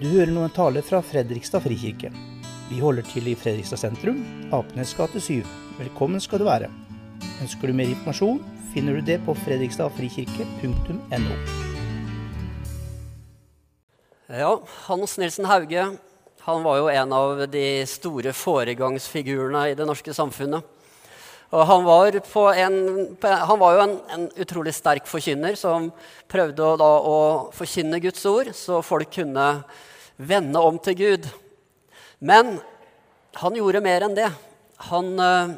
Du hører nå en tale fra Fredrikstad frikirke. Vi holder til i Fredrikstad sentrum, Apenes gate 7. Velkommen skal du være. Ønsker du mer informasjon, finner du det på fredrikstadfrikirke.no. Ja, Hans Nilsen Hauge han var jo en av de store foregangsfigurene i det norske samfunnet. Og han var, en, han var jo en, en, utrolig sterk forkynner som prøvde å, da, å forkynne Guds ord, så folk kunne vende om til Gud. Men han gjorde mer enn det. Han, eh,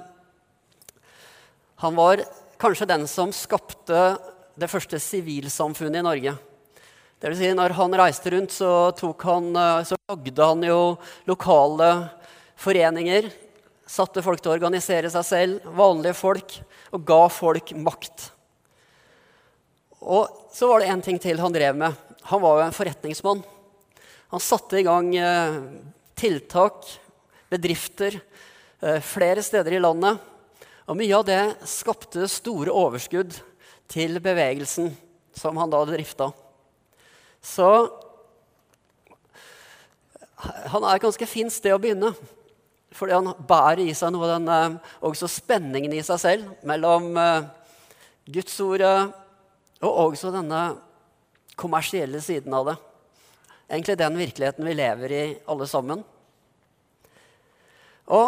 han var kanskje den som skapte det første sivilsamfunnet i Norge. Det vil si, når han reiste rundt, så, han, eh, så lagde han jo lokale foreninger satte folk til å organisere seg selv, vanlige folk, og ga folk makt. Og så var det én ting til han drev med. Han var jo en forretningsmann. Han satte i gang eh, tiltak, bedrifter, eh, flere steder i landet. Og mye av det skapte store overskudd til bevegelsen som han da drifta. Så han er et ganske fint sted å begynne. Fordi han bærer i seg noe av den eh, også spenningen i seg selv mellom Guds ordet og også denne kommersielle siden av det. Egentlig den virkeligheten vi lever i, alle sammen. Og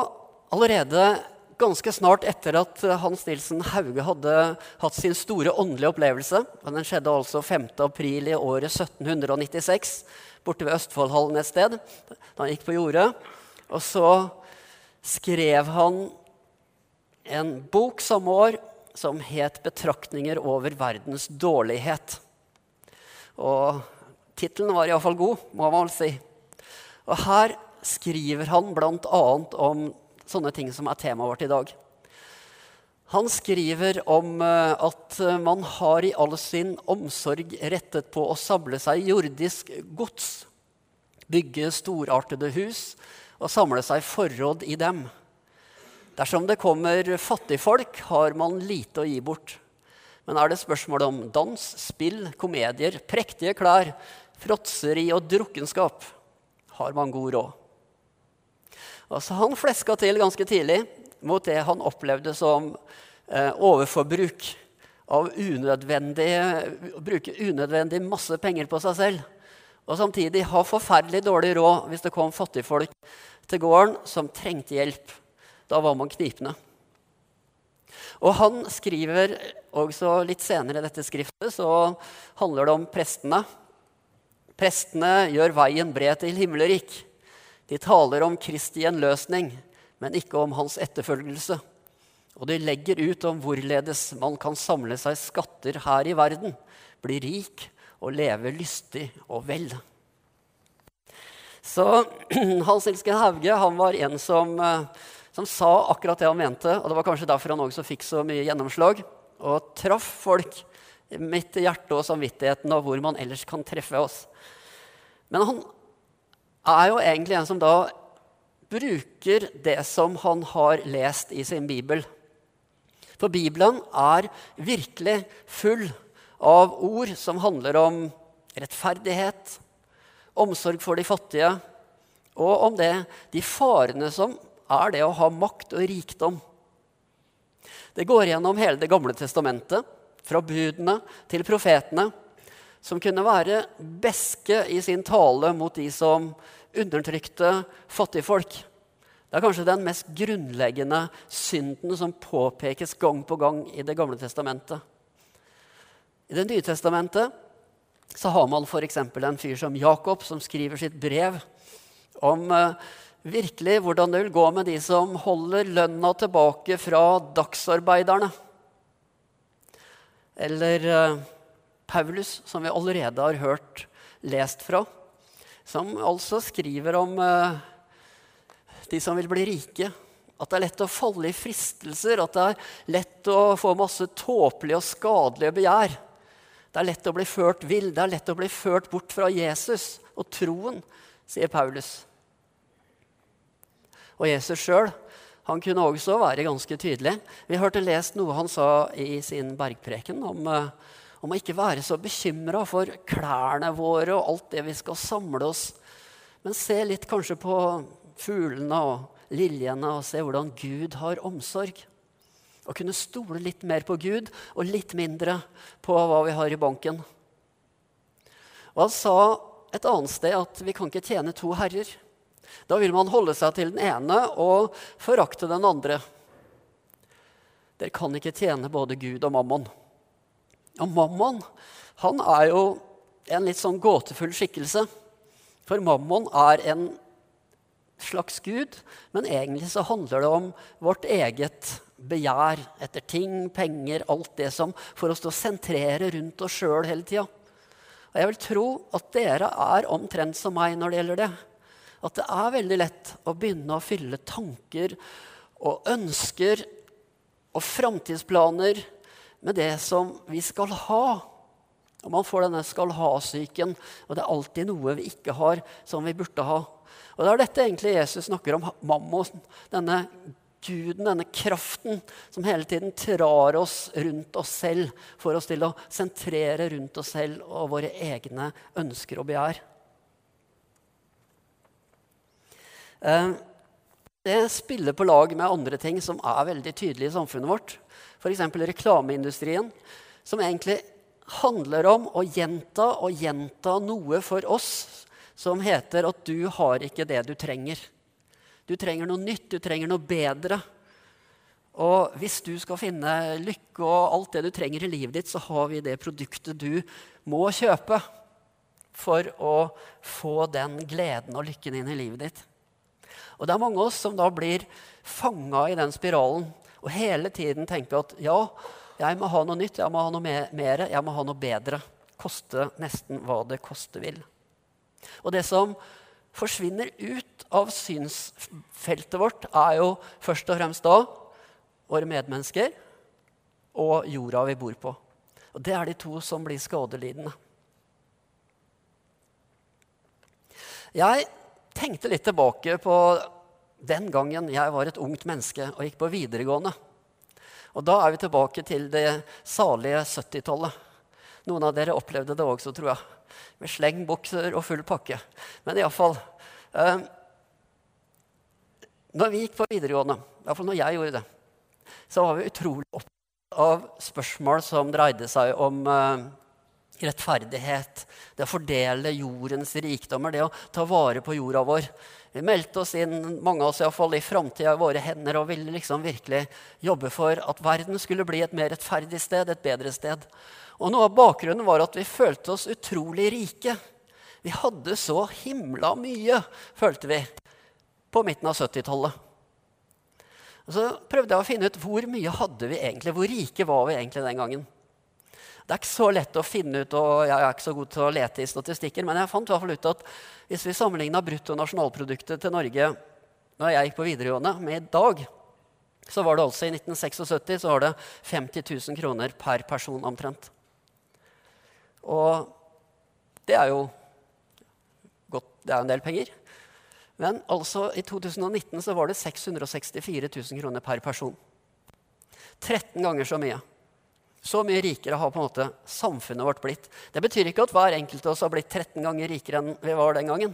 allerede ganske snart etter at Hans Nilsen Hauge hadde hatt sin store åndelige opplevelse og Den skjedde altså 5. april i året 1796 borte ved Østfoldhallen et sted. da han gikk på jordet. Og så skrev han en bok samme år som het 'Betraktninger over verdens dårlighet'. Og tittelen var iallfall god, må man vel si. Og her skriver han bl.a. om sånne ting som er temaet vårt i dag. Han skriver om eh, at man har i all sin omsorg rettet på å samle seg jordisk gods, bygge storartede hus og samle seg forråd i dem. Dersom det kommer fattigfolk, har man lite å gi bort. Men er det spørsmål om dans, spill, komedier, prektige klær, fråtseri og drukkenskap, har man god råd. Altså, han fleska til ganske tidlig mot det han opplevde som eh, overforbruk av å bruke unødvendig masse penger på seg selv. Og samtidig ha forferdelig dårlig råd hvis det kom fattigfolk til gården som trengte hjelp. Da var man knipende. Og han skriver også litt senere i dette skriftet så handler det om prestene. Prestene gjør veien bred til himmelrik. De taler om Kristi gjenløsning, men ikke om hans etterfølgelse. Og de legger ut om hvorledes man kan samle seg skatter her i verden, bli rik og leve lystig og vel. Så Hans Ilsken Hauge han var en som, eh, som, sa akkurat det han mente. Og det var kanskje derfor han også fikk så mye gjennomslag. Og traff folk midt i hjertet og samvittigheten og hvor man ellers kan treffe oss. Men han er jo egentlig en som da bruker det som han har lest i sin bibel. For Bibelen er virkelig full av ord som handler om rettferdighet, omsorg for de fattige, og om det, de farene som er det å ha makt og rikdom. Det går gjennom hele Det gamle testamentet, fra budene til profetene, som kunne være beske i sin tale mot de som undertrykte fattigfolk. Det er kanskje den mest grunnleggende synden som påpekes gang på gang i Det gamle testamentet. I Det nye testamentet så har man f.eks. en fyr som Jakob, som skriver sitt brev om eh, virkelig hvordan det vil gå med de som holder lønna tilbake fra dagsarbeiderne. Eller eh, Paulus, som vi allerede har hørt lest fra, som altså skriver om eh, de som vil bli rike. At det er lett å falle i fristelser, at det er lett å få masse tåpelige og skadelige begjær. Det er lett å bli ført vill, det er lett å bli ført bort fra Jesus og troen, sier Paulus. Og Jesus sjøl kunne også være ganske tydelig. Vi hørte lest noe han sa i sin bergpreken om, eh, om å ikke være så bekymra for klærne våre og alt det vi skal samle oss Men se litt kanskje på fuglene og liljene og se hvordan Gud har omsorg. Og kunne stole litt mer på Gud og litt mindre på hva vi har i banken. Og han sa et annet sted at vi kan ikke tjene to herrer. Da vil man holde seg til den ene og forakte den andre. Dere kan ikke tjene både Gud og mammon. Og mammon han er jo en litt sånn gåtefull skikkelse. For mammon er en slags gud, men egentlig så handler det om vårt eget begjær etter ting, penger, alt det som får oss til å sentrere rundt oss sjøl hele tida. Og jeg vil tro at dere er omtrent som meg når det gjelder det. At det er veldig lett å begynne å fylle tanker og ønsker og framtidsplaner med det som vi skal ha. Og man får denne skal ha-syken, og det er alltid noe vi ikke har, som vi burde ha. Og det er dette egentlig Jesus snakker om mammon, denne guden, denne kraften som hele tiden trar oss rundt oss selv, får oss til å sentrere rundt oss selv og våre egne ønsker og begjær. Eh, det spiller på lag med andre ting som er veldig tydelige i samfunnet vårt. F.eks. reklameindustrien, som egentlig handler om å gjenta og gjenta noe for oss som heter at du har ikke det du trenger. Du trenger noe nytt, du trenger noe bedre. Og hvis du skal finne lykke og alt det du trenger i livet ditt, så har vi det produktet du må kjøpe for å få den gleden og lykken inn i livet ditt. Og det er mange av oss som da blir fanga i den spiralen og hele tiden tenker at ja, jeg må ha noe nytt, jeg må ha noe mer, jeg må ha noe bedre. Koste nesten hva det koste vil. Og det som forsvinner ut av synsfeltet vårt, er jo først og fremst da våre medmennesker og jorda vi bor på. Og Det er de to som blir skadelidende. Jeg tenkte litt tilbake på den gangen jeg var et ungt menneske og gikk på videregående. Og Da er vi tilbake til det salige 70-tallet. Noen av dere opplevde det også, tror jeg med slengbukser og full pakke. Men iallfall eh, Når vi gikk på videregående, iallfall når jeg gjorde det, så var vi utrolig opptatt av spørsmål som dreide seg om eh, rettferdighet, det å fordele jordens rikdommer, det å ta vare på jorda vår. Vi meldte oss inn, mange av oss i, fall, i framtida i våre hender og ville liksom virkelig jobbe for at verden skulle bli et mer rettferdig sted, et bedre sted. Og Noe av bakgrunnen var at vi følte oss utrolig rike. Vi hadde så himla mye, følte vi, på midten av 70-tallet. Så prøvde jeg å finne ut hvor mye hadde vi egentlig, hvor rike var vi egentlig den gangen. Det er ikke så lett å finne ut, og jeg er ikke så god til å lete i statistikker, men jeg fant i hvert fall ut at hvis vi sammenligna bruttonasjonalproduktet til Norge når jeg gikk på videregående, med i dag, så var det altså i 1976 så var det 50 000 kroner per person omtrent. Og det er jo godt, det er en del penger. Men altså, i 2019 så var det 664 000 kroner per person. 13 ganger så mye. Så mye rikere har på en måte samfunnet vårt blitt. Det betyr ikke at hver enkelt av oss har blitt 13 ganger rikere enn vi var den gangen.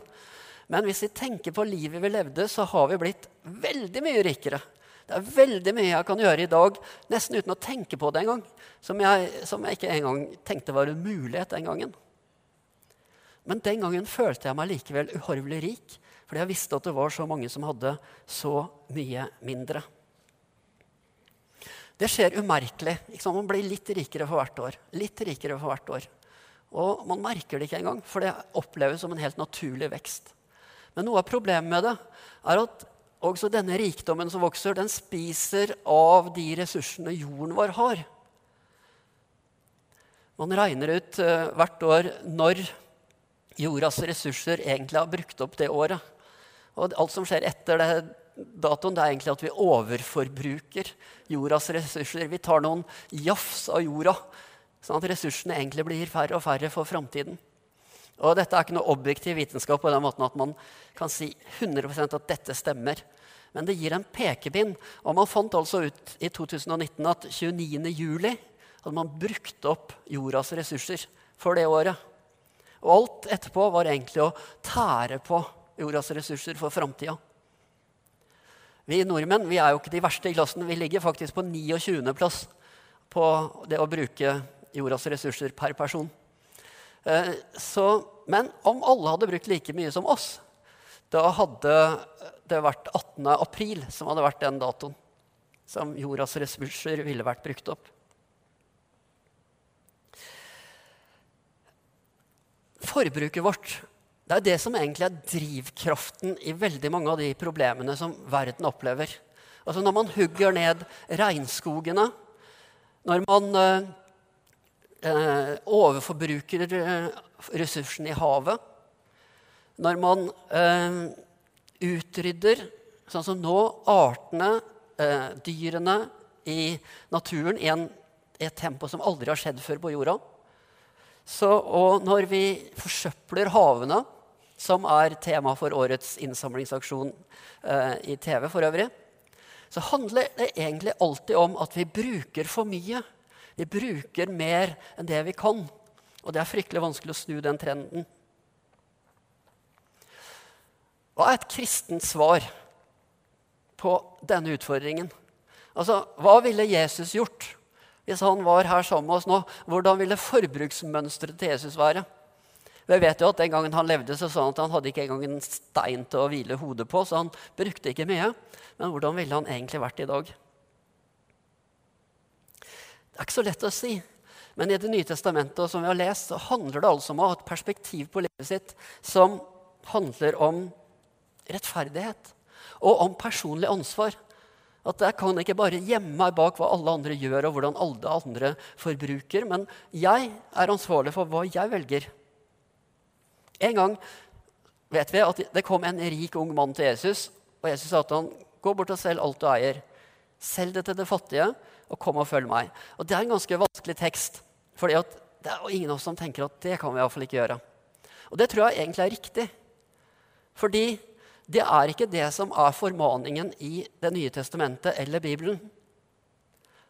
Men hvis vi tenker på livet vi levde, så har vi blitt veldig mye rikere. Det er veldig mye jeg kan gjøre i dag nesten uten å tenke på det engang. Som, som jeg ikke engang tenkte var en mulighet den gangen. Men den gangen følte jeg meg likevel uhorvelig rik, fordi jeg visste at det var så mange som hadde så mye mindre. Det skjer umerkelig. Man blir litt rikere for hvert år. Litt rikere for hvert år. Og man merker det ikke engang, for det oppleves som en helt naturlig vekst. Men noe av problemet med det er at også denne rikdommen som vokser, den spiser av de ressursene jorden vår har. Man regner ut uh, hvert år når jordas ressurser egentlig har brukt opp det året. Og alt som skjer etter det datoen, det er egentlig at vi overforbruker jordas ressurser. Vi tar noen jafs av jorda, sånn at ressursene egentlig blir færre og færre for framtiden. Og dette er ikke noe objektiv vitenskap på den måten at man kan si 100% at dette stemmer. Men det gir en pekepinn. Og man fant altså ut i 2019 at 29. juli hadde man brukt opp jordas ressurser for det året. Og alt etterpå var egentlig å tære på jordas ressurser for framtida. Vi nordmenn vi er jo ikke de verste i klassen. Vi ligger faktisk på 29.-plass på det å bruke jordas ressurser per person. Eh, så, men om alle hadde brukt like mye som oss, da hadde det vært 18. april som hadde vært den datoen som jordas ressurser ville vært brukt opp. Forbruket vårt det er det som egentlig er drivkraften i veldig mange av de problemene som verden opplever. Altså Når man hugger ned regnskogene, når man eh, eh overforbruker eh, ressursene i havet, når man eh, utrydder, sånn som nå, artene, eh, dyrene i naturen i, en, et tempo som aldri har skjedd før på jorda så, Og når vi forsøpler havene som er tema for årets innsamlingsaksjon eh, i TV for øvrig, så handler det egentlig alltid om at vi bruker for mye. Vi bruker mer enn det vi kan. Og det er fryktelig vanskelig å snu den trenden. Hva er et kristent svar på denne utfordringen? Altså, Hva ville Jesus gjort hvis han var her sammen med oss nå? Hvordan ville forbruksmønsteret til Jesus være? Vi vet jo at Den gangen han levde, så sa han at han hadde ikke engang en stein til å hvile hodet på, så han brukte ikke mye. Men hvordan ville han egentlig vært i dag? Det er ikke så lett å si. Men i Det nye testamentet som vi har lest, så handler det altså om å ha et perspektiv på livet sitt som handler om rettferdighet og om personlig ansvar. At jeg kan ikke bare gjemme meg bak hva alle andre gjør, og hvordan alle andre forbruker, men jeg er ansvarlig for hva jeg velger. En gang vet vi at det kom en rik ung mann til Jesus. Og Jesus sa til han, 'Gå bort og selg alt du eier. Selg det til det fattige, og kom og følg meg.' Og Det er en ganske vanskelig tekst. For det er jo ingen av oss som tenker at det kan vi iallfall ikke gjøre. Og det tror jeg egentlig er riktig. Fordi det er ikke det som er formaningen i Det nye testamentet eller Bibelen.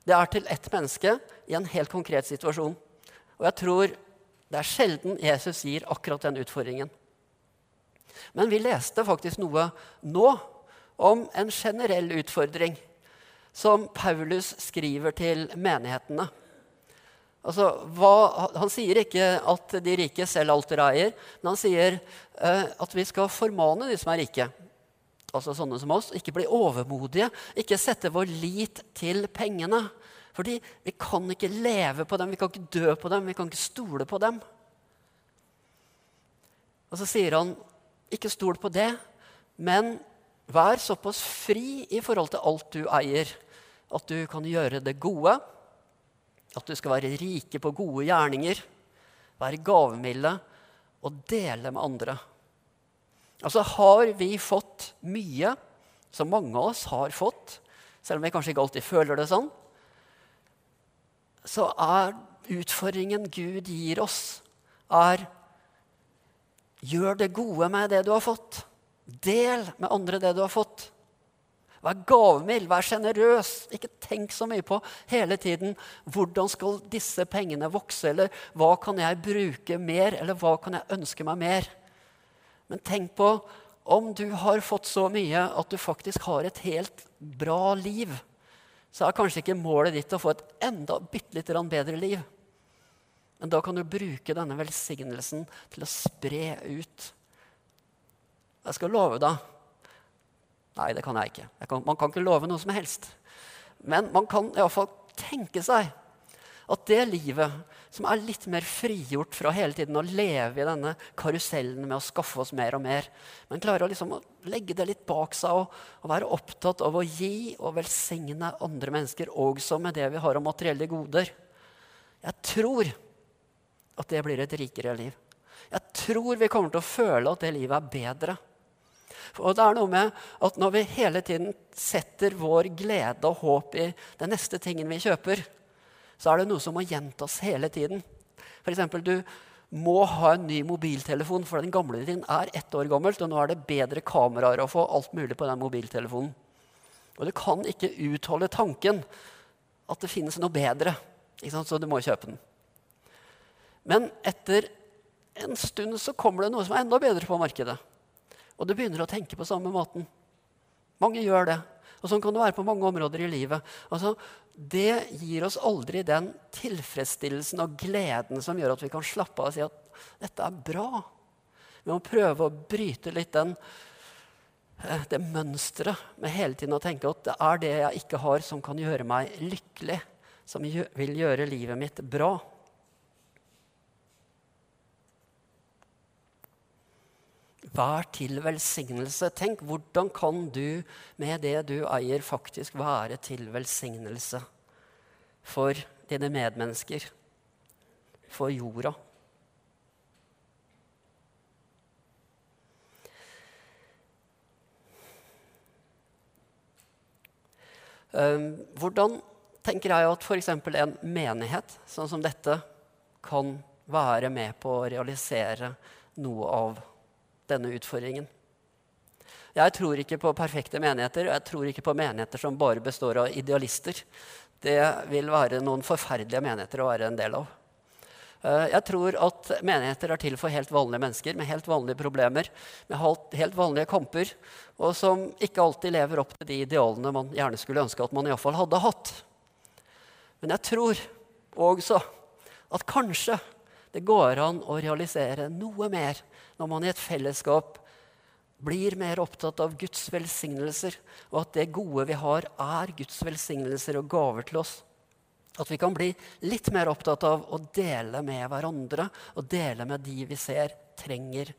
Det er til ett menneske i en helt konkret situasjon. Og jeg tror det er sjelden Jesus gir akkurat den utfordringen. Men vi leste faktisk noe nå om en generell utfordring som Paulus skriver til menighetene. Altså, hva, han sier ikke at de rike selv alltid eier, men han sier eh, at vi skal formane de som er rike. Altså sånne som oss. Ikke bli overmodige. Ikke sette vår lit til pengene. Fordi vi kan ikke leve på dem, vi kan ikke dø på dem, vi kan ikke stole på dem. Og så sier han, ikke stol på det, men vær såpass fri i forhold til alt du eier, at du kan gjøre det gode, at du skal være rike på gode gjerninger, være gavmilde og dele med andre. Altså har vi fått mye, som mange av oss har fått, selv om vi kanskje ikke alltid føler det sånn, så er utfordringen Gud gir oss, er gjør det gode med det du har fått. Del med andre det du har fått. Vær gavmild, vær sjenerøs. Ikke tenk så mye på hele tiden hvordan skal disse pengene vokse, eller hva kan jeg bruke mer, eller hva kan jeg ønske meg mer. Men tenk på om du har fått så mye at du faktisk har et helt bra liv så er kanskje ikke målet ditt å få et enda bitte litt bedre liv. Men da kan du bruke denne velsignelsen til å spre ut. Jeg skal love deg Nei, det kan jeg ikke. Jeg kan, man kan ikke love noe som helst. Men man kan iallfall tenke seg at det livet som er litt mer frigjort fra hele tiden å leve i denne karusellen med å skaffe oss mer og mer, men klarer å liksom legge det litt bak seg og, og, være opptatt av å gi og velsigne andre mennesker også med det vi har av materielle goder. Jeg tror at det blir et rikere liv. Jeg tror vi kommer til å føle at det livet er bedre. Og det er noe med at Når vi hele tiden setter vår glede og håp i den neste tingen vi kjøper, så er det noe som må gjentas hele tiden. F.eks. du må ha en ny mobiltelefon, for den gamle din er ett år gammelt, og nå er det bedre kameraer å få alt mulig på den mobiltelefonen. Og du kan ikke utholde tanken at det finnes noe bedre, så du må kjøpe den. Men etter en stund så kommer det noe som er enda bedre på markedet. Og du begynner å tenke på samme måten. Mange gjør det. Og sånn kan det være på mange områder i livet. Altså, det gir oss aldri den tilfredsstillelsen og gleden som gjør at vi kan slappe av og si at dette er bra. Vi må prøve å bryte litt den, eh, det mønsteret med hele tiden å tenke at det er det jeg ikke har, som kan gjøre meg lykkelig, som vil gjøre livet mitt bra. Vær til velsignelse. Tenk, hvordan kan du med det du eier, faktisk være til velsignelse for dine medmennesker, for jorda? Ehm, hvordan tenker jeg at f.eks. en menighet sånn som dette kan være med på å realisere noe av denne utfordringen. Jeg tror ikke på perfekte menigheter, og jeg tror ikke på menigheter som bare består av idealister. Det vil være noen forferdelige menigheter å være en del av. Eh, jeg tror at menigheter er til for helt vanlige mennesker med helt vanlige problemer, med helt vanlige kamper, og som ikke alltid lever opp til de idealene man gjerne skulle ønske at man iallfall hadde hatt. Men jeg tror også at kanskje det går an å realisere noe mer når man i et fellesskap blir mer opptatt av Guds velsignelser, og at det gode vi har, er Guds velsignelser og gaver til oss. At vi kan bli litt mer opptatt av å dele med hverandre og dele med de vi ser trenger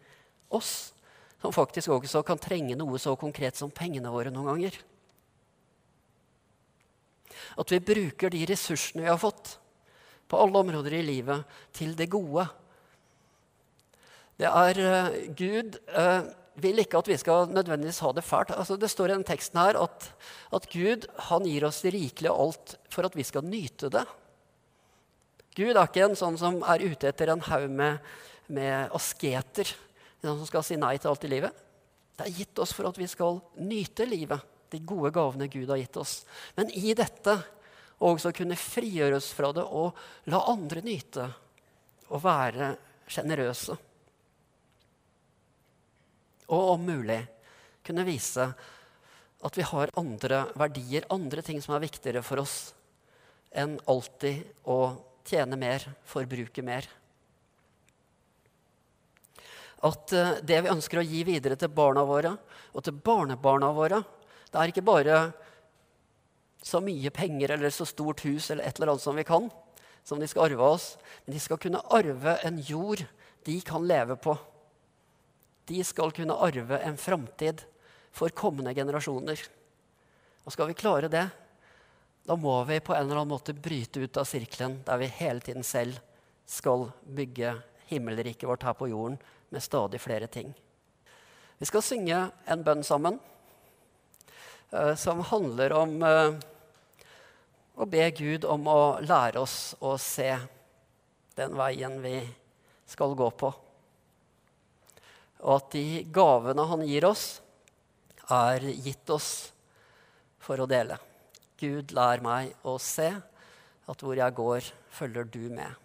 oss. Som faktisk også kan trenge noe så konkret som pengene våre noen ganger. At vi bruker de ressursene vi har fått på alle områder i livet, til det gode det er uh, Gud uh, vil ikke at vi skal nødvendigvis ha det fælt. Altså, det står i den teksten her at, at Gud han gir oss rikelig alt for at vi skal nyte det. Gud er ikke en sånn som er ute etter en haug med, med asketer som skal si nei til alt i livet. Det er gitt oss for at vi skal nyte livet, de gode gavene Gud har gitt oss. Men i dette også kunne frigjøre oss fra det og la andre nyte og være sjenerøse og om mulig kunne vise at vi har andre verdier, andre ting som er viktigere for oss enn alltid å tjene mer, forbruke mer. At uh, det vi ønsker å gi videre til barna våre og til barnebarna våre, det er ikke bare så mye penger eller så stort hus eller et eller annet som vi kan, som de skal arve oss, men de skal kunne arve en jord de kan leve på de skal kunne arve en framtid for kommende generasjoner. Og skal vi klare det, da må vi på en eller annen måte bryte ut av sirkelen der vi hele tiden selv skal bygge himmelriket vårt her på jorden med stadig flere ting. Vi skal synge en bønn sammen uh, som handler om å be Gud om å lære oss å se den veien vi skal gå på og at de gavene han gir oss, er gitt oss for å dele. Gud, lær meg å se at hvor jeg går, følger du med.